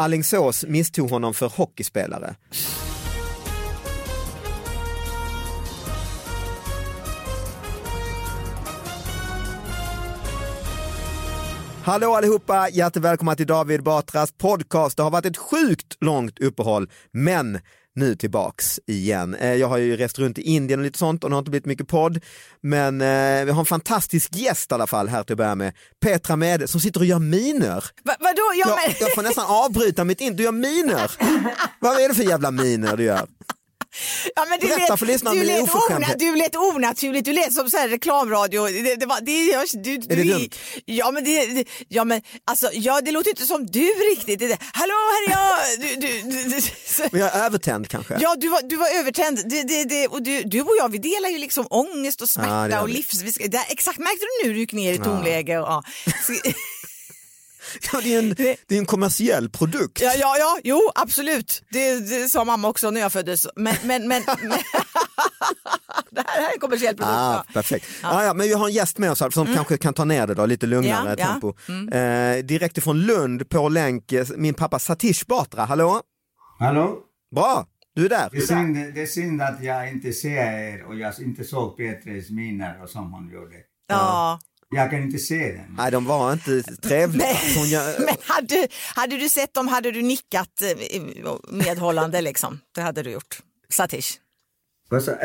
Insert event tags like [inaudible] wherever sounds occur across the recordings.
Allingsås misstog honom för hockeyspelare. Hallå allihopa, hjärtligt välkomna till David Batras podcast. Det har varit ett sjukt långt uppehåll, men nu tillbaks igen. Eh, Jag har ju rest runt i Indien och lite sånt och det har inte blivit mycket podd. Men eh, vi har en fantastisk gäst i alla fall här till att börja med. Petra Mede som sitter och gör miner. Va, vadå? Ja, Jag, men... jag får nästan avbryta mitt in. Du gör miner. [laughs] Vad är det för jävla miner du gör? Ja, men du Berätta lät, för lyssnarna du lät, ona, du lät onaturligt, du lät som så här reklamradio. Det, det var, det, jag, du, Är det du, dumt? Ja men, det, ja, men alltså, ja, det låter inte som du riktigt. Det, Hallå, här är jag! Du, du, du, du, Men jag är övertänd kanske? Ja, du var, du var övertänd. Det, det, det, och du, du och jag vi delar ju liksom ångest och Ja, smärta gör och livs... Exakt, märkte du nu du gick ner i tonläge? Och, ja. [laughs] Ja, det, är en, det är en kommersiell produkt. Ja, ja, ja, jo absolut. Det, det sa mamma också när jag föddes. Men, men, men, men [laughs] det här är en kommersiell produkt. Ah, ja. perfekt. Ah, ja, men vi har en gäst med oss här som kanske kan ta ner det då, lite lugnare Ja, ja. tempo. Eh, direkt ifrån Lund på länk, eh, min pappa Satish Batra, hallå? Hallå? Bra, du är där. Det är, synd, det är synd att jag inte ser er och jag inte såg Petres miner och som hon gjorde. Ja. Jag kan inte se den. Nej, de var inte trevliga. Hon gör, [laughs] Men hade, hade du sett dem hade du nickat eh, medhållande liksom. Det hade du gjort. Satish. Alltså,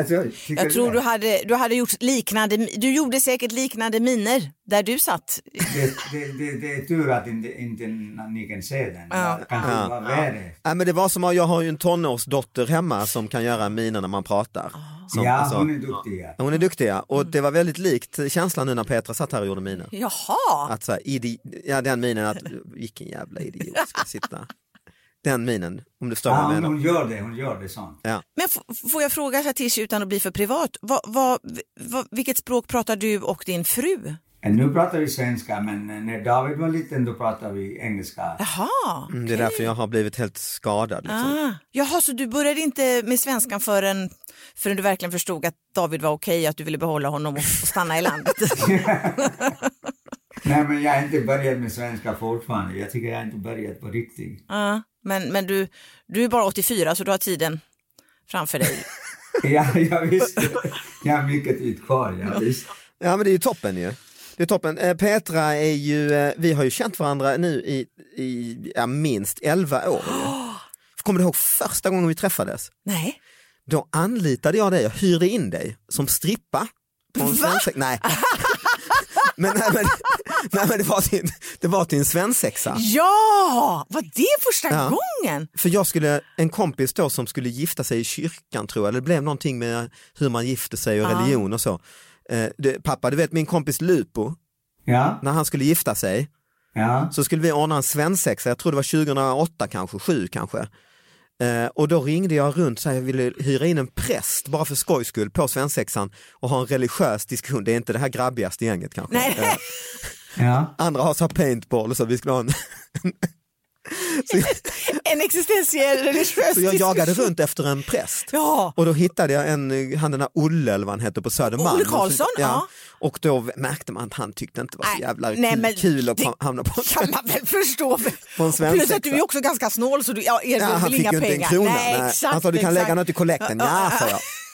tycker Jag tror du hade, du hade gjort liknande, du gjorde säkert liknande miner där du satt. Det, det, det, det är tur att inte, inte ni kan se den. Ja. Kanske Ja. var värre. Nej, men det var som att jag har ju en tonårsdotter hemma som kan göra miner när man pratar. Som, Ja, alltså- hon är duktig. Ja. hon är duktig ja. och det var väldigt likt känslan nu när Petra satt här och gjorde miner. Jaha. Att så här, idi- ja, den minen att vilken jävla idiot ska sitta. Den minen, om du förstår Ja, vad jag hon, menar. hon gör det, hon gör det sånt. Ja. Men får jag fråga Satish utan att bli för privat, vad, vad, vad, vilket språk pratar du och din fru? Nu pratar vi svenska men när David var liten då pratade vi engelska. Jaha. Mm, Det är därför jag har blivit helt skadad. Liksom. Ah. Jaha, så du började inte med svenskan förrän, förrän du verkligen förstod att David var okej, att du ville behålla honom och, och stanna i landet? [laughs] [laughs] Nej men jag har inte börjat med svenska fortfarande. Jag tycker jag har inte börjat på riktigt. Ja, men men du, du är bara 84 så du har tiden framför dig. [laughs] Ja, jag visste. Jag har mycket tid kvar, ja, visst. Ja men det är ju toppen ju. Det är toppen. Eh, Petra är ju, eh, vi har ju känt varandra nu i, i ja, minst 11 år. [gasps] Kommer du ihåg första gången vi träffades? Nej. Då anlitade jag dig, jag hyrde in dig som strippa. På en svensexa. Nej. [laughs] [laughs] men, nej, men, [laughs] nej, men det, var till, det var till en svensexa. Ja, var det första Ja. gången? För jag skulle, en kompis då som skulle gifta sig i kyrkan tror jag, det blev någonting med hur man gifte sig och Ja. religion och så. Eh, det, pappa, du vet min kompis Lupo, Ja, när han skulle gifta sig ja. så skulle vi ordna en svensexa, jag tror det var 2008 kanske, 7 kanske. Eh, och då ringde jag runt så här, jag ville hyra in en präst bara för skojs skull på svensexan och ha en religiös diskussion. Det är inte det här grabbigaste gänget kanske. Nej. Eh, [laughs] Ja. andra har så paintball och så, vi skulle ha en... [laughs] jag, En existentiell religiös så jag jagade runt efter en präst. Ja. Och då hittade jag en, han den där Olle eller vad han hette på Södermalm. Olle Karlsson, ja. Och då märkte man att han tyckte inte var så jävla nej, kul, men kul att det hamna på kan man väl förstå. [laughs] En. Plus att du är också ganska snål så du ja, erbjuder Ja, han väl fick inga ju inte en pengar. krona. Nej, Nej. exakt, han sa du kan exakt. lägga något i kollekten. Ja, sa jag. [laughs]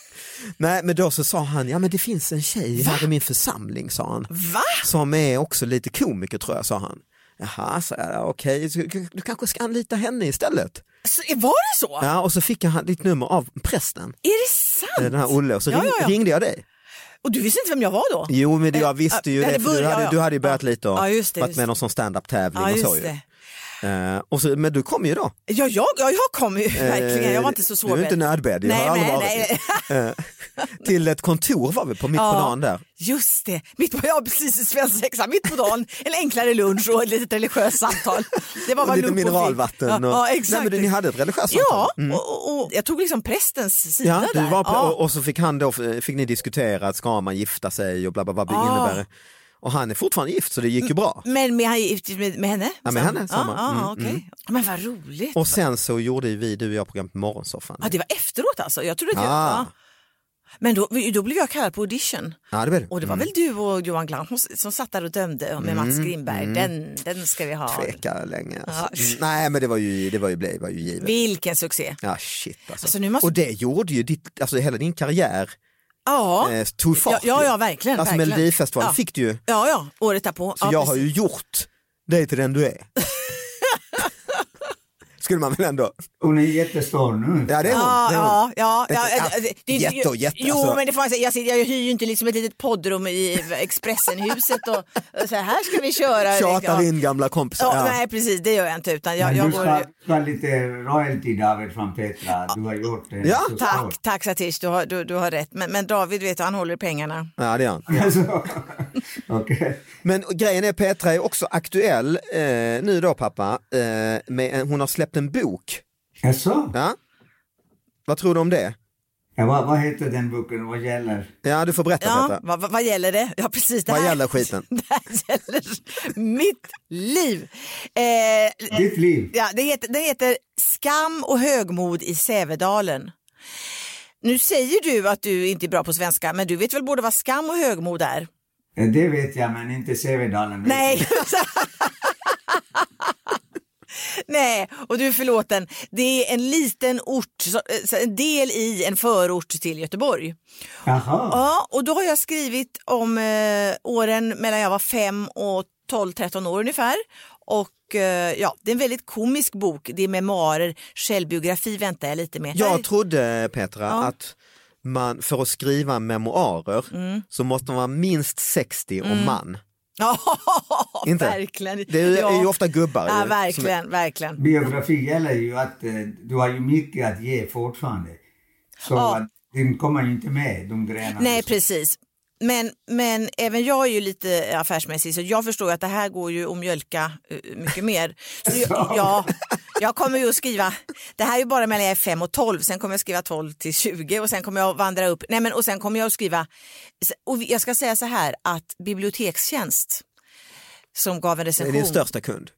Nej, men då så sa han, ja men det finns en tjej här i min församling, sa han. Va? Som är också lite komiker tror jag, sa han. Jaha, sa jag, okej, så du, kanske ska anlita henne istället. Så, var det så? Ja, och så fick jag ditt nummer av prästen, Är det sant? den här Olle, och så Ja, ja, ringde jag dig. Och du visste inte vem jag var då? Jo, men jag Eh, visste ju ja, det, för du hade, ja, du hade ju ja. börjat lite och Ja, det, varit med i någon sån stand-up-tävling Ja, och så ju. det. Eh, och så, men du kom ju då. Ja, jag, ja, jag kom ju verkligen. Jag var inte så Eh, svår. Du är inte nödbedd, jag nej, har aldrig nej, varit nej. Eh, Till ett kontor var vi på mitt på Ja. dagen där. Just det, mitt på, ja, precis svensexa, mitt på dagen, en enklare lunch och ett litet religiöst samtal. Det var Och lite och mineralvatten. Ja, Och, ja, Nej, exakt. men ni hade ett religiöst samtal. Ja, Mm. och, och, jag tog liksom prästens sida Ja, där. på, ja. och, och så fick han då, fick ni diskutera, att ska man gifta sig och bla bla bla, innebär. Och han är fortfarande gift så det gick ju bra. Men med, med, med henne? Ja, med henne, samma. Ja, ja, Mm, okej. mm. Men vad roligt. Och sen så gjorde vi, du och jag, programmet Morgonsoffan. Ja, det var efteråt alltså? Jag trodde att Ah. Men då, då blev jag kallad på audition. Ja, det blev det. Och det var Mm. väl du och Johan Glans som- satt där och dömde med Mats Grimberg. Den, den ska vi ha. Tveka länge. Alltså. Ja. Mm, Nej men det var ju, det var ju, blev, var ju givet. Vilken succé. Ja shit alltså. Alltså, måste- Och det gjorde ju ditt, alltså hela din karriär Ja, eh, tog fart. ja, ja, ja verkligen. Alltså verkligen. Melodifestivalen ja. fick du ju, Ja, ja, året därpå. så ja, jag har precis. ju gjort dig till den du är. [laughs] Skulle man väl ändå? Hon är jättestor nu. Ja det är hon. Ja, det är hon. ja, ja, ja, det- det- jätte och jätte, Jo, alltså. men det får man säga. Jag, jag hyr ju inte liksom ett litet poddrum i Expressenhuset och, och så här, ska vi köra. Tjatar ja. in gamla kompisar. Ja, Ja. Nej, precis, det gör jag inte. Utan jag, Men jag du går... ska, ska lite royalty David från Petra. Du har gjort en Ja, så stor. Tack, tack Satish, du har, du, du har rätt. Men, men David vet du, han håller pengarna. ja det är han. [laughs] Alltså, Okej. Men grejen är Petra är också aktuell eh, nu då pappa. Eh, med, hon har släppt en bok. Jaså? Ja? Vad tror du om det? Ja, vad, vad heter den boken? Vad gäller? Ja du får berätta Ja, vad, vad, vad gäller det? Ja, precis. Det Vad här, gäller skiten? [laughs] Det här gäller mitt liv. Eh, Ditt liv? Ja, det, heter, det heter Skam och högmod i Sävedalen. Nu säger du att du inte är bra på svenska, men du vet väl både vad skam och högmod är? Det vet jag, men inte Sävedalen. Nej. [laughs] [laughs] Nej, och du är förlåten. Det är en liten ort, så en del i en förort till Göteborg. Jaha. Ja, och då har jag skrivit om eh, åren mellan jag var fem och 12-13 år ungefär. Och eh, ja, det är en väldigt komisk bok. Det är memoarer, självbiografi väntar jag lite med. Jag trodde Petra Ja. att man för att skriva memoarer Mm. så måste man vara minst 60 och man. Ja, [laughs] Inte? verkligen. Det är, ju- ja. är ju ofta gubbar. Ja, ju, verkligen, verkligen. Biografi gäller ju att eh, du har ju mycket att ge fortfarande. Så Ja. att den kommer ju inte med, de grejerna. Nej, precis. Men, men även jag är ju lite affärsmässig så jag förstår ju att det här går ju att mjölka eh, mycket mer. [laughs] Så jag, ja, jag kommer ju att skriva, det här är ju bara mellan jag är 5 och 12, sen kommer jag skriva 12 till 20 och sen kommer jag vandra upp, nej men och sen kommer jag att skriva, och jag ska säga så här att Bibliotekstjänst som gav en Det är recension. din största kund.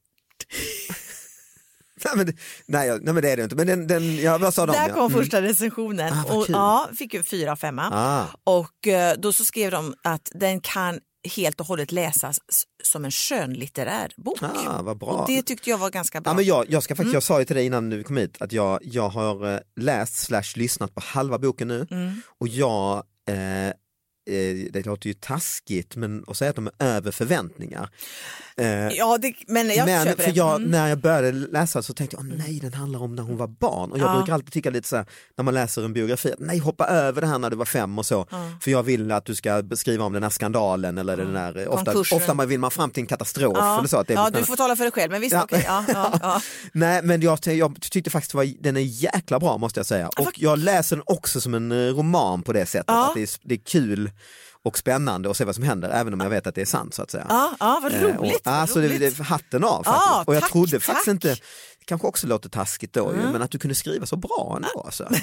[laughs] nej, men, nej, nej men det är det inte. Men den, den, ja, vad sa de? Där ja? kom Mm. första recensionen Ah, vad och ja, fick ju fyra av femma. Ah. Och eh, då så skrev de att den kan helt och hållet läsas som en skönlitterär bok. Ah, vad bra. Och det tyckte jag var ganska bra. Ja, men jag, jag, ska faktiskt, Mm. jag sa ju till dig innan du kom hit att jag, jag har eh, läst slash lyssnat på halva boken nu Mm. och jag, eh, eh, det låter ju taskigt men att säga att de är över förväntningar. Eh, Ja, det, men jag men köper för det. jag, Mm. när jag började läsa så tänkte jag, "Åh, nej den handlar om när hon var barn. Och jag Ja. brukar alltid tycka lite så här, när man läser en biografi, att nej hoppa över det här när du var fem och så. För jag vill att du ska beskriva om den här skandalen eller den ofta, Konkursen. ofta man vill man fram till en katastrof. ja. Eller så, att det är ja, spännande. du får tala för dig själv, men visst, Ja. okej. Ja, ja, ja. [laughs] Nej men jag, jag tyckte faktiskt att den är jäkla bra måste jag säga. Och jag läser den också som en eh, roman på det sättet. Ja. Att det, är, det är kul och spännande att se vad som händer även om jag vet att det är sant så att säga. Ja, ja, vad Eh, roligt. Och, vad alltså det, roligt. det, hatten av faktiskt. Ja, och jag tack, trodde faktiskt tack. inte, kanske också låter taskigt då, ju, men att du kunde skriva så bra ändå. Alltså. [laughs]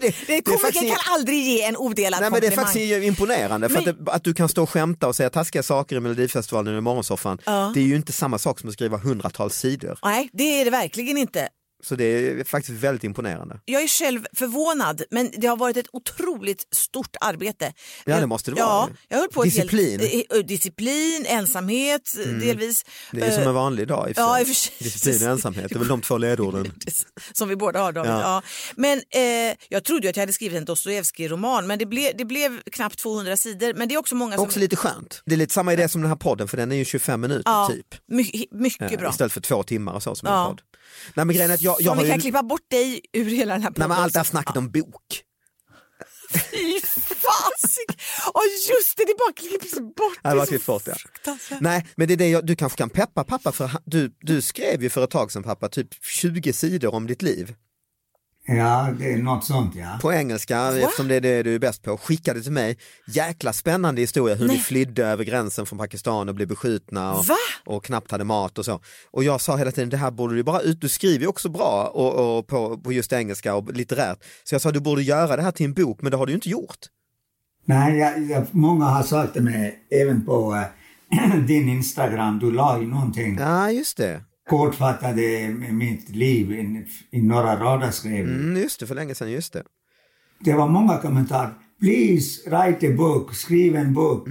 Det, det, komiker faktiskt- kan aldrig ge en odelad Nej men det är komplimang. faktiskt imponerande, för Men- att, det, att du kan stå och skämta och säga taskiga saker i Melodifestivalen i morgonsoffan, Ja. det är ju inte samma sak som att skriva hundratals sidor. Nej, det är det verkligen inte. Så det är faktiskt väldigt imponerande. Jag är själv förvånad, men det har varit ett otroligt stort arbete. Ja, det måste det ja, vara. Jag höll på Disciplin. Helt, eh, eh, disciplin, ensamhet eh, delvis. Det är som Eh, en vanlig dag i ja, för sig. Disciplin och ensamhet, det är väl de två ledorden. [laughs] Som vi båda har David. Ja. Ja. Men eh, jag trodde ju att jag hade skrivit en Dostojevskij-roman men det, ble, det blev knappt 200 sidor. Men det är också många som... Också lite skönt. Det är lite samma idé som den här podden för den är ju 25 minuter ja, typ. My, mycket Eh, bra. Istället för två timmar och så som Ja. en podd. Nej men grejen är att jag, jag Om har vi ju... kan klippa bort dig ur hela den här podden. Nej men allt det här snacket om bok. Fy fasik! Och just det, det bara klipps bort. Ja, det bara är så klipps bort, ja. Nej men det är det jag, du kanske kan peppa pappa för du, du skrev ju för ett tag sedan pappa typ 20 sidor om ditt liv. Ja, det är något sånt ja. På engelska eftersom det är det du är bäst på. Skickade till mig. Jäkla spännande historia hur ni flydde över gränsen från Pakistan och blev beskjutna och, Va? och knappt hade mat och så. Och jag sa hela tiden det här borde du bara ut, du skriver ju också bra och, och på, på just engelska och litterärt. Så jag sa du borde göra det här till en bok men det har du ju inte gjort. Nej, jag, jag, många har sagt till mig, även på eh, [clears throat] din Instagram, du la ju någonting Ja just det, kortfattade mitt liv i, i några rader skrev mm, just det för länge sedan, just det. Det var många kommentarer. Please write a book, skriv en bok.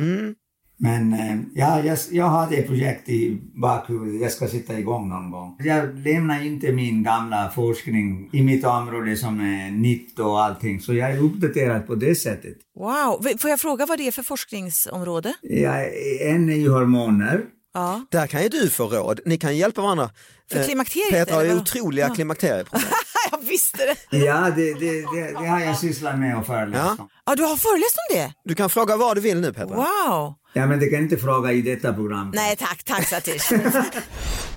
Men eh, ja, jag, jag hade ett projekt i bakhuvudet, jag ska sätta igång någon gång. Jag lämnar inte min gamla forskning i mitt område som är nytt och allting, så jag är uppdaterad på det sättet. Wow, får jag fråga vad det är för forskningsområde? Jag, en är ju hormoner, Ja. Där kan ju du få råd, ni kan hjälpa varandra. För Eh, klimakteriet, Petra har ju otroliga Ja. klimakterieproblem. [laughs] jag visste det. ja det, det, det, det har jag sysslat med och föreläst Ja. om. Ja, du har föreläst om det? Du kan fråga vad du vill nu Petra. Wow. Ja, men det kan inte fråga i detta program. Nej tack, tack Satish. [laughs]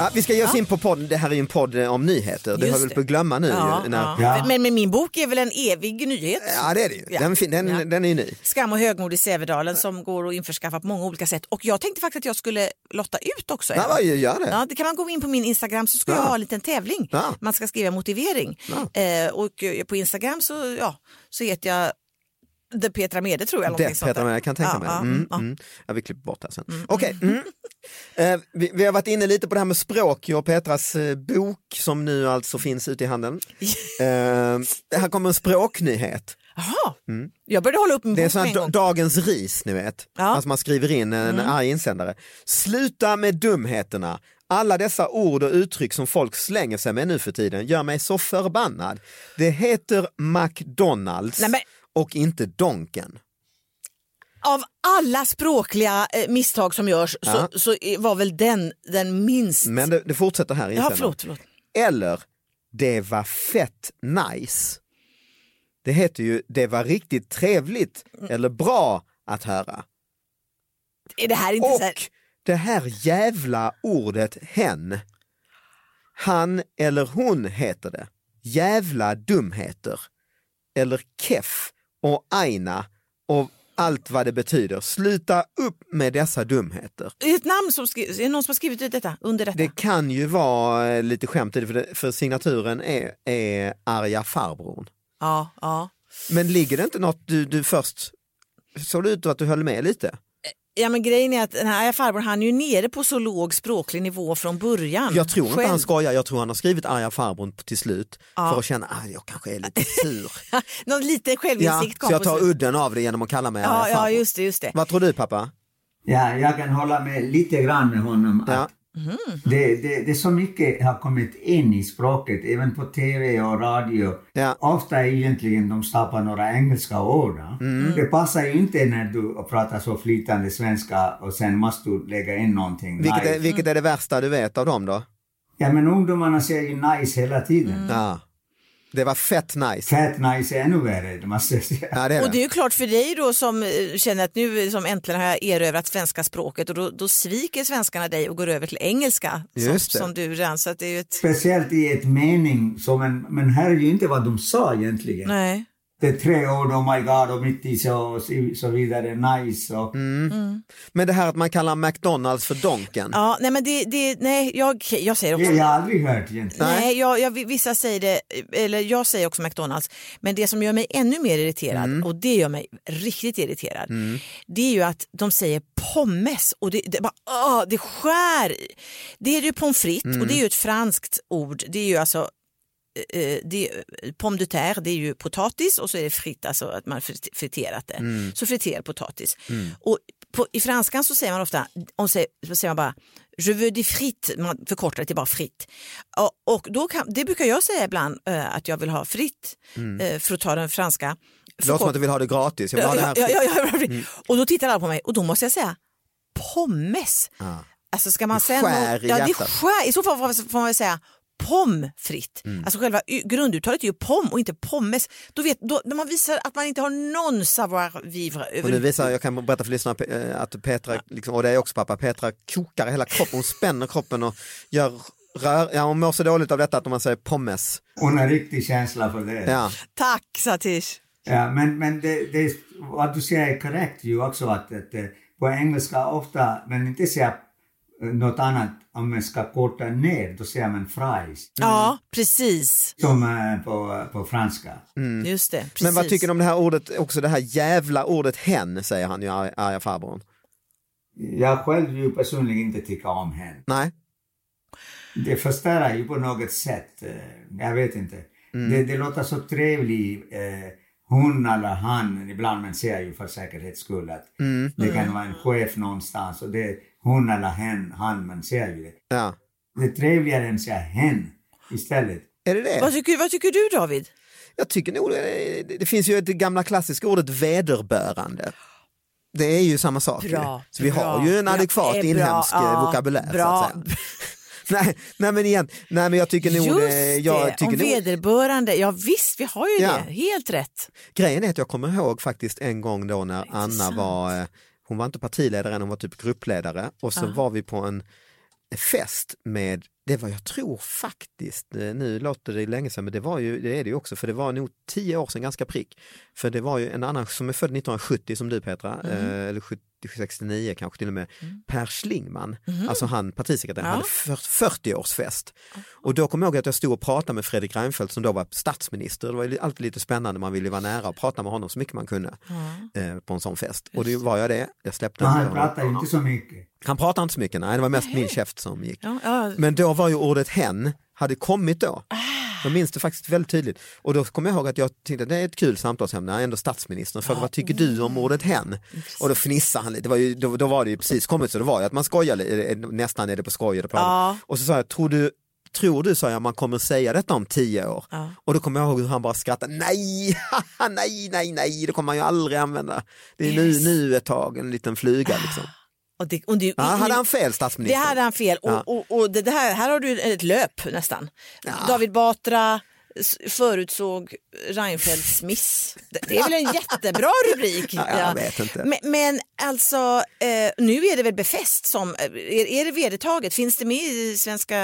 Ja, vi ska ge oss in på podden, det här är ju en podd eh, om nyheter, det Just har vi väl på att glömma nu. Ja, ju, när... ja. Ja. Men, men min bok är väl en evig nyhet? ja det är det ju, Ja. den, den, Ja. den är ju ny. Skam och högmod i Sävedalen som går att införskaffa på många olika sätt. Och jag tänkte faktiskt att jag skulle lotta ut också. Ja, vad gör det? Ja, det kan man gå in på min Instagram så ska jag Ja. ha en liten tävling. Ja. Man ska skriva motivering. Eh, och eh, på Instagram så, ja, så heter jag The Petra Mede tror jag. Det Petra, jag kan tänka mig. ja, Mm, ja. mm. Ja, vi klipper bort det här sen. Okej, mm. [laughs] eh, vi, vi har varit inne lite på det här med språk, jag och Petras eh, bok som nu alltså finns ute i handeln. [laughs] eh, här kommer en språknyhet. Jaha, jag började hålla upp min Mm. Det är sån här dagens ris, ni vet. Ja. Mm. Alltså man skriver in en arg insändare. Sluta med dumheterna. Alla dessa ord och uttryck som folk slänger sig med nu för tiden gör mig så förbannad. Det heter McDonalds Nej, och inte Donken. Av alla språkliga eh, misstag som görs Ja. så, så var väl den den minst... Men det, det fortsätter här ja, förlåt, förlåt. Eller det var fett nice. Det heter ju det var riktigt trevligt eller bra att höra. Är det här inte så här... Och det här jävla ordet hen. Han eller hon heter det. Jävla dumheter. Eller keff och aina och allt vad det betyder. Sluta upp med dessa dumheter. Är det ett namn som är någon som har skrivit ut detta under detta? Det kan ju vara eh, lite skämt i det, för, det, för signaturen är, är arga farbrorn. Ja, ja. Men ligger det inte något du, du först, såg det ut att du höll med lite? Ja men grejen är att den här farbrorn han är ju nere på så låg språklig nivå från början. Jag tror inte Själv. han skojar, jag tror han har skrivit arga farbrorn till slut Ja. för att känna att jag kanske är lite sur. [laughs] Någon liten ja, självinsikt kom så jag tar udden av det genom att kalla mig Ja, arga ja farbror. just det, just det. Vad tror du pappa? Ja, jag kan hålla med lite grann med honom. Ja. Att det, det, det är så mycket har kommit in i språket, även på tv och radio. Ja. Ofta är egentligen de stoppar några engelska ord. Mm. Det passar ju inte när du pratar så flytande svenska och sen måste du lägga in någonting. Vilket nice. är, vilket är det värsta du vet av dem då? Ja, men ungdomarna säger ju nice hela tiden. Ja. Det var fett nice. Fat nice är ännu värre, måste jag säga. Ja, det är Och det är ju klart för dig då som eh, känner att nu som äntligen har jag erövrat svenska språket och då, då sviker svenskarna dig och går över till engelska som, Just det. som du redan så att det är ju ett... Speciellt i ett mening, så men, men här är ju inte vad de sa egentligen. Nej. Det är tre ord, oh my god, och mitt i så, så vidare, nice och... Mm. Men det här att man kallar McDonalds för Donken. Ja, nej men det, det nej jag, jag säger också Det har jag aldrig hört egentligen. Nej, jag, jag, vissa säger det, eller jag säger också McDonalds, men det som gör mig ännu mer irriterad, Mm. och det gör mig riktigt irriterad, det är ju att de säger pommes och det, det, bara, åh, det skär i. Det är ju pommes frites och det är ju ett franskt ord, det är ju alltså det, pomme de terre, det är ju potatis och så är det fritt, alltså att man frit- friterat det. Så friterad potatis. Och på, I franskan så säger man ofta, om säger, så säger man bara je veux des frites, man förkortar det till bara fritt. Och, och då kan, det brukar jag säga ibland eh, att jag vill ha fritt eh, för att ta den franska. Det låter som att du vill ha det gratis. Jag vill ha det här. [laughs] ja, ja, ja, ja. Och då tittar alla på mig och då måste jag säga pommes. Alltså ska man Det säga skär något- i ja, det skär. I så fall får man- säga pommes frites. Mm. Alltså själva grunduttalet är ju pom och inte pommes. Då vet, då, när man visar att man inte har någon savoir vivre Och nu över visar, jag kan berätta för lyssnarna eh, att Petra, liksom, och det är också pappa, Petra kokar hela kroppen, hon spänner kroppen och gör rör, ja hon mår så dåligt av detta att man säger pommes. Hon har riktig känsla för det. Ja. Tack Satish. Ja, men men det, det, vad du säger är korrekt ju också att, att eh, på engelska ofta, men inte säga något annat, om man ska korta ner, då säger man fries. Ja, precis. Som eh, på, på franska. Just det. Precis. Men vad tycker du om det här ordet, också det här jävla ordet hen, säger han ju, arga farbrorn. Jag själv ju personligen inte tycker om hen. Nej, Det förstör ju på något sätt. eh, Jag vet inte. Det, det låter så trevligt. Eh, hon eller han, ibland man säger ju för säkerhets skull att det kan vara en chef någonstans och det hon eller hen, han, man säger ju det. ja. Det är trevligare än att säga hen istället. Är det det? Vad tycker, vad tycker du David? Jag tycker nog det, det finns ju det gamla klassiska ordet vederbörande. Det är ju samma sak. Bra, så vi bra. har ju en adekvat bra, inhemsk eh, ja, vokabulär. bra. Så att säga. [laughs] nej, nej men igen, nej men jag tycker nog, Just eh, jag det, tycker om nog vederbörande. Ja visst, vi har ju Ja. det. Helt rätt. Grejen är att jag kommer ihåg faktiskt en gång då när Anna var, eh, hon var inte partiledare hon var typ gruppledare. Och så var vi på en fest med, det var jag tror faktiskt, eh, nu låter det länge sedan men det var ju, det är det ju också för det var nog tio år sedan ganska prick. För det var ju en annan som är född 1970 som du Petra, eh, eller 70, 69 kanske till och med, Per Schlingman, alltså han partisekreteraren, hade för, 40-årsfest. Och då kommer jag ihåg att jag stod och pratade med Fredrik Reinfeldt som då var statsminister, det var ju alltid lite spännande, man ville ju vara nära och prata med honom så mycket man kunde eh, på en sån fest. Och det var jag det, jag släppte Men inte han ju inte så mycket. Han pratade inte så mycket, nej det var mest min käft som gick. Ja, ja. Men då var ju ordet hen, hade kommit då. Jag minns det faktiskt väldigt tydligt. Och då kommer jag ihåg att jag tänkte det är ett kul samtalsämne, ändå statsministern, för vad tycker du om ordet hen? Och då fnissade han lite, det var ju, då, då var det ju precis kommit så det var ju att man skojar nästan är det på skoj. eller på. Och så sa jag, tror du Tror du, sa jag, man kommer säga detta om tio år? Och då kommer jag ihåg hur han bara skrattade, nej, [laughs] nej, nej, nej, det kommer man ju aldrig använda. Det är nu, nu ett tag, en liten fluga liksom. Och det, och det, Ja, hade han fel Det statsministern? hade han fel. Ja. Och, och, och det, det här, här har du ett löp nästan. David Batra förutsåg Reinfeldts miss. Det, det är väl en jättebra rubrik? [laughs] Ja. Men, men alltså, eh, nu är det väl befäst som, är, är det vedertaget? Finns det med i Svenska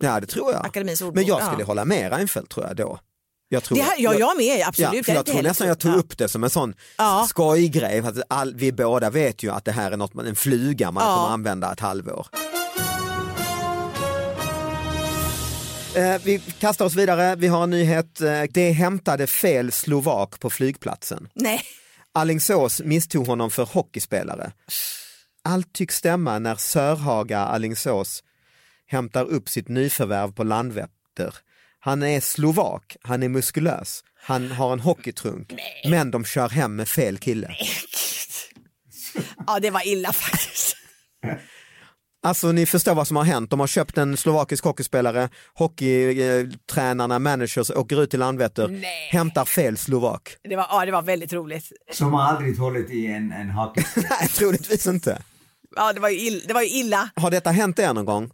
Ja, det tror jag. Akademins ordbok? Men jag skulle Ja. hålla med Reinfeldt tror jag då. Jag tror, Det här, ja, jag med, absolut. Ja, jag inte tror nästan jag tog ja. upp det som en sån Ja. skojgrej. För att all, vi båda vet ju att det här är något, man- en fluga man Ja. kommer använda ett halvår. Eh, vi kastar oss vidare, vi har en nyhet. Eh, det hämtade fel slovak på flygplatsen. Nej. Allingsås misstog honom för hockeyspelare. Allt tycks stämma när Sörhaga Allingsås hämtar upp sitt nyförvärv på Landvetter. Han är slovak, han är muskulös, han har en hockeytrunk, men de kör hem med fel kille. Ja, det var illa faktiskt. Alltså ni förstår vad som har hänt. De har köpt en slovakisk hockeyspelare, hockeytränarna, managers åker ut till Landvetter, Nej. hämtar fel slovak. Det var, ja, det var väldigt roligt. Som har aldrig hållit i en, en hockey. [laughs] Nej, troligtvis inte. Ja, det var ju illa. Det var ju illa. Har detta hänt er någon gång?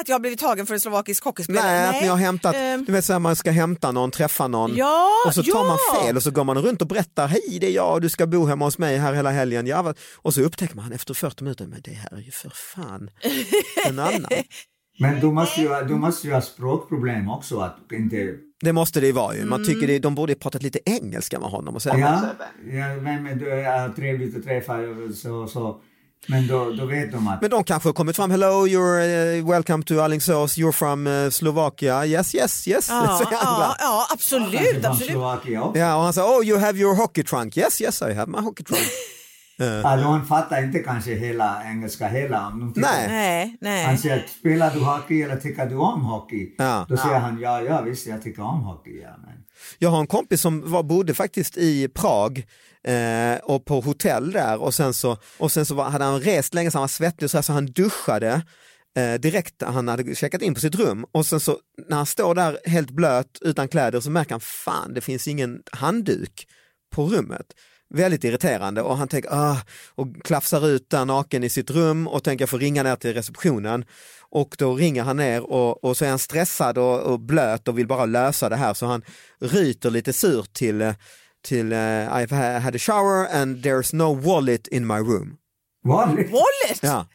Att jag har blivit tagen för en slovakisk hockeyspelare? Nej, att ni har hämtat, Ehm, du vet så här, man ska hämta någon, träffa någon Ja, och så tar man ja. fel och så går man runt och berättar, hej det är jag, du ska bo hemma hos mig här hela helgen. Ja, och så upptäcker man efter 40 minuter, men det här är ju för fan en annan. [laughs] Men du måste, ju, du måste ju ha språkproblem också. Att inte... Det måste det ju vara ju, man Mm. tycker det, de borde ju pratat lite engelska med honom och Ja, ja men, men du är trevligt att träffa så, så. Men då, då vet de att... Men de kanske har kommit fram, hello, you're uh, welcome to Alingsås, you're from uh, Slovakia, yes, yes, yes. Ja, [laughs] säger ja, ja, absolut. absolut. Ja, och han sa, oh you have your hockey trunk, yes, yes I have my hockey trunk. [laughs] Ja, de fattar inte kanske hela engelska hela. Om de Nej. Nej, nej. Han säger, spelar du hockey eller tycker du om hockey? Ja. Då säger han, ja, ja visst jag tycker om hockey. Ja, men. Jag har en kompis som var, bodde faktiskt i Prag eh, och på hotell där och sen så, och sen så var, hade han rest länge så han var svettig så, här, så han duschade eh, direkt han hade checkat in på sitt rum. Och sen så när han står där helt blöt utan kläder så märker han fan det finns ingen handduk på rummet. Väldigt irriterande och han tänker ah, och klafsar ut där naken i sitt rum och tänker jag får ringa ner till receptionen. Och då ringer han ner och, och så är han stressad och, och blöt och vill bara lösa det här. Så han ryter lite surt till, eh, till uh, I've ha- had a shower and there's no wallet in my room. Vanligt. Wallet? Ja.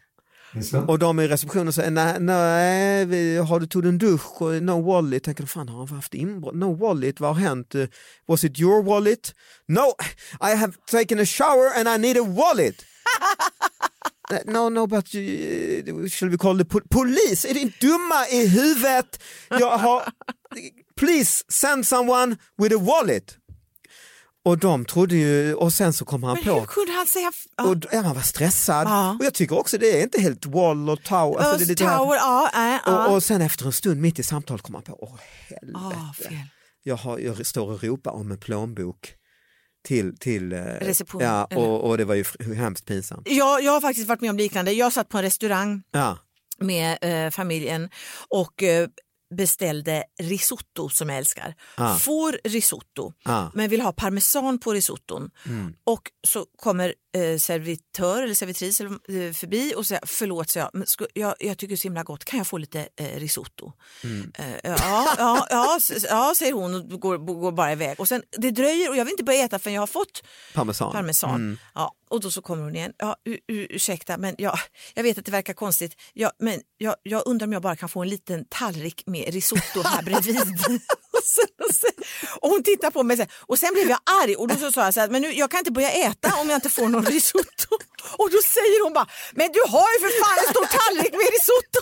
Och de i receptionen säger nej, nej vi- har du tagit en dusch och no wallet? Tänker de, fan har han haft inbrott? No wallet, vad har hänt? Eh, Was it your wallet? No, I have taken a shower and I need a wallet. [laughs] Eh, No, no, but uh, shall we call the po- police? Är din dumma i huvudet? Jag har... Please send someone with a wallet. Och de trodde ju, och sen så kom han Men på, hur kunde han säga... Ja. och ja, man var stressad. Ja. Och jag tycker också det är inte helt wall och tower. Alltså det här- Tower, äh, ja. och, och sen efter en stund mitt i samtalet kom man på, åh helvete. Ah, jag, har, jag står och ropar om en plånbok till, till eh, Reception, Ja, och, och det var ju hemskt pinsamt. Jag, jag har faktiskt varit med om liknande. Jag satt på en restaurang Ja, med eh, familjen och eh, beställde risotto som jag älskar. Ah. Får risotto Ah. men vill ha parmesan på risotton. Mm. Och så kommer eh, servitör eller servitris eh, förbi och säger förlåt, så jag, men sku, jag, jag tycker det är så himla gott, kan jag få lite eh, risotto? Mm. Eh, ja, ja, ja, ja, säger hon och går, går bara iväg. Och sen, det dröjer och jag vill inte börja äta förrän jag har fått parmesan. parmesan. Mm. Ja, och då så kommer hon igen. Ja, u- u- ursäkta, men jag, jag vet att det verkar konstigt. Ja, men jag, jag undrar om jag bara kan få en liten tallrik med risotto här bredvid. [laughs] och, sen, och, sen, och hon tittar på mig här, och sen blev jag arg och då så sa jag så här, men nu, jag kan inte börja äta om jag inte får någon risotto. Och då säger hon bara, men du har ju för fan en stor tallrik med risotto.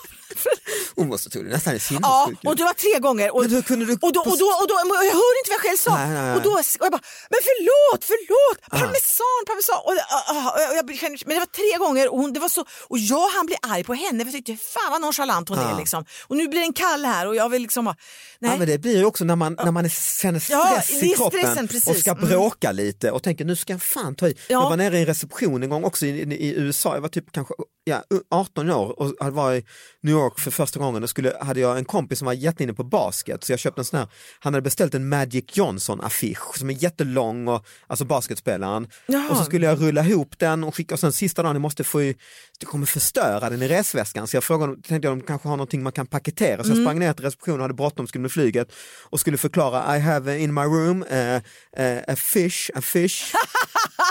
Hon måste tro det nästan är Ja, sinnessjuk. och det var tre gånger. Och, Men hur kunde du- och, då, och, då, och då, och jag hörde inte vad jag själv sa. Nej, nej, nej. Och då och jag bara, men förlåt, förlåt, parmesan, parmesan. Och, ah, ah, och jag, kände, men det var tre gånger och, hon, det var så, och jag han bli arg på henne för jag tyckte fan vad nonchalant hon är. Ja. Liksom. Och nu blir det en kall här och jag vill liksom bara, nej. Ja, men det blir ju också när man, när man är- känner Ja, stress det i är kroppen precis. och ska Mm. bråka lite och tänker nu ska jag fan ta i. Ja. Jag var nere i en reception en gång också i, i, i USA, jag var typ kanske ja, 18 år och hade varit i New York för första gången och skulle, hade jag en kompis som var jätteinne på basket så jag köpte en sån här, han hade beställt en Magic Johnson affisch som är jättelång, och, alltså basketspelaren. Jaha. Och så skulle jag rulla ihop den och skicka och sen sista dagen, jag måste få i, jag kommer förstöra den i resväskan så jag frågade, tänkte jag de kanske har någonting man kan paketera så jag sprang ner till receptionen, hade bråttom, skulle med flyget och skulle förklara I have in my room eh, eh, a fish, a fish. [laughs]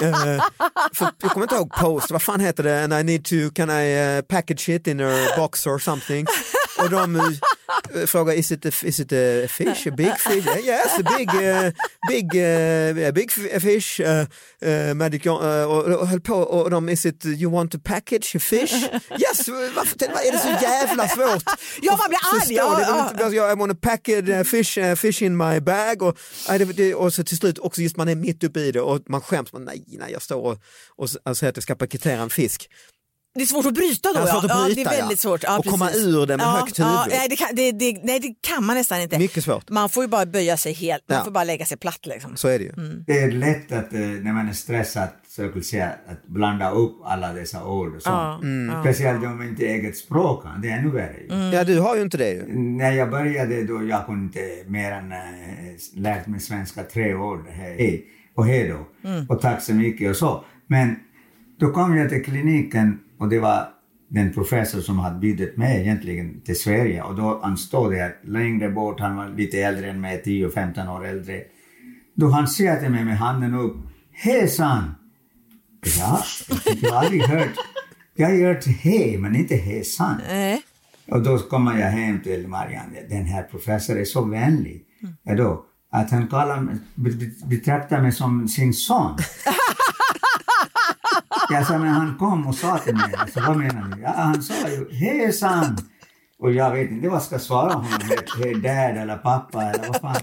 Eh, för, jag kommer inte ihåg post, vad fan heter det, and I need to, can I eh, package it in a [laughs] box or something? Och de, eh, frågar is it a, is it a fish, a big fish? Yes, a big, uh, big, uh, big fish. Uh, uh, Magic John, uh, och, och höll på och de, is it you want to package a fish? yes, varför är det så jävla svårt? Ja, man blir arg. Ja, ja. Jag, I want to package uh, fish, uh, fish in my bag. Och, och så till slut också just man är mitt uppe i det och man skäms. Man, nej, nej, jag står och, och, säger att jag ska paketera en fisk. Det är svårt att bryta då. Ja, svårt att ja. bryta, ja, det är ja. väldigt svårt. Ja, Och komma ur det med ja, högt ja, huvud. nej, det kan, det, det, nej, det kan man nästan inte. Mycket svårt. Man får ju bara böja sig helt, man Ja. får bara lägga sig platt. Liksom. Så är det ju. Det är lätt att eh, när man är stressad så jag skulle säga, att blanda upp alla dessa ord och sånt. Ja, Mm. Speciellt om man inte eget språk det är ännu värre. ju. Ja, du har ju inte det ju. När jag började då, jag kunde inte mer än äh, lärt mig svenska tre år. Hej och hej då. Mm. Och tack så mycket och så. Men då kom jag till kliniken och det var den professor som hade bjudit mig egentligen till Sverige och då han stod där längre bort, han var lite äldre än mig, 10-15 år äldre. Då han säger till mig med handen upp, hej san! Ja, jag har aldrig hört, jag har hört hej men inte hej san. Nej. Och då kommer jag hem till Marianne, den här professorn är så vänlig. Då, att han kallar betraktar mig som sin son. [laughs] jag sa, men han kom och sa till mig, alltså, vad menar du? Ja, han sa ju, hej san! Och jag vet inte vad jag ska svara honom, hej dad eller pappa eller vad fan.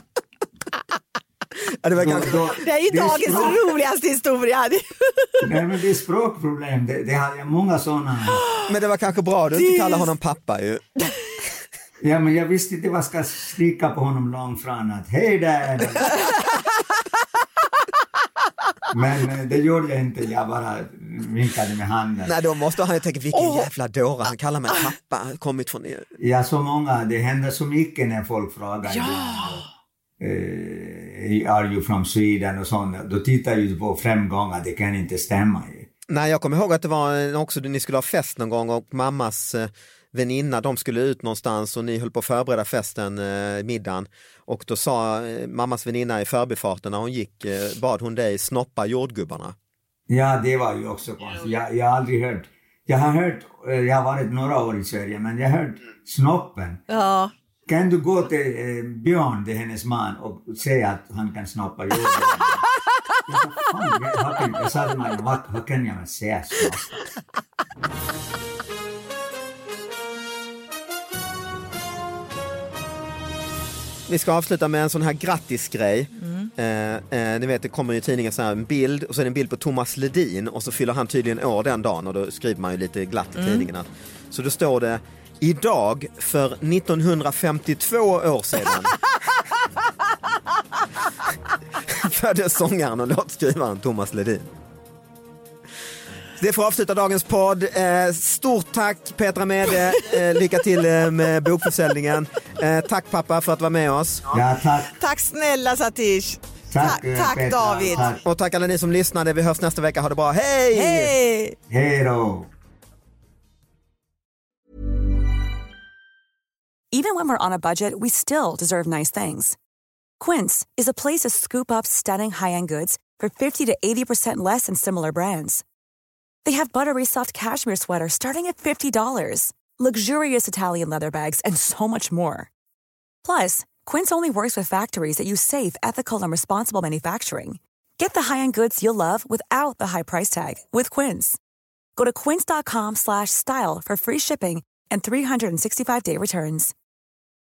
Ja, det var Då- kanske... då- Det är ju det är dagens språk- roligaste historia. Nej men det är språkproblem, det, det har jag många sådana. Men det var kanske bra du inte kallar honom pappa ju. Ja men jag visste inte vad jag ska skrika på honom långt fram att hej dad! Men eh, det gjorde jag inte, jag bara vinkade med handen. Nej, då måste han ju tänka vilken jävla dåre, han kallar mig pappa, kommit från er. Ja, så många, det händer så mycket när folk frågar ibland. Eh, are you from Sweden och sånt. Då tittar ju på fem gånger, det kan inte stämma ju. Nej, jag kommer ihåg att det var också, ni skulle ha fest någon gång och mammas eh, väninna, de skulle ut någonstans och ni höll på att förbereda festen, eh, middagen. Och då sa eh, mammas väninna i förbifarten när hon gick, eh, bad hon dig snoppa jordgubbarna. Ja, det var ju också konstigt. Jag, jag har aldrig hört. Jag har hört, eh, jag har varit några år i Sverige, men jag har hört snoppen. Ja. Kan du gå till eh, Björn, det är hennes man, och säga att han kan snoppa jorden? [laughs] jag sa, jag, jag till mig, vad, vad kan jag säga snoppa? Vi ska avsluta med en sån här grattisgrej. Eh, eh, ni vet det kommer ju i tidningen så här, en bild och så är det en bild på Thomas Ledin och så fyller han tydligen år den dagen och då skriver man ju lite glatt i tidningen. att- Så då står det idag för 1952 år sedan [laughs] föddes sångaren och låtskrivaren Thomas Ledin. Det får avsluta dagens podd. Eh, stort tack Petra Mede, eh, lycka till eh, med bokförsäljningen. Tack pappa för att vara med oss. Ja, tack. Tack snälla Satish. Tack, Ta- tack Petra. David. Tack. Och tack alla ni som lyssnade. Vi hörs nästa vecka. Ha det bra. Hej! Hej! Hej då. Even when we're on a budget, we still deserve nice things. Quince is a place to scoop up stunning high-end goods for 50 to 80% less than similar brands. They have buttery soft cashmere sweaters starting at $50, luxurious Italian leather bags, and so much more. Plus, Quince only works with factories that use safe, ethical, and responsible manufacturing. Get the high-end goods you'll love without the high price tag with Quince. Go to quince.com slash style for free shipping and 365-day returns.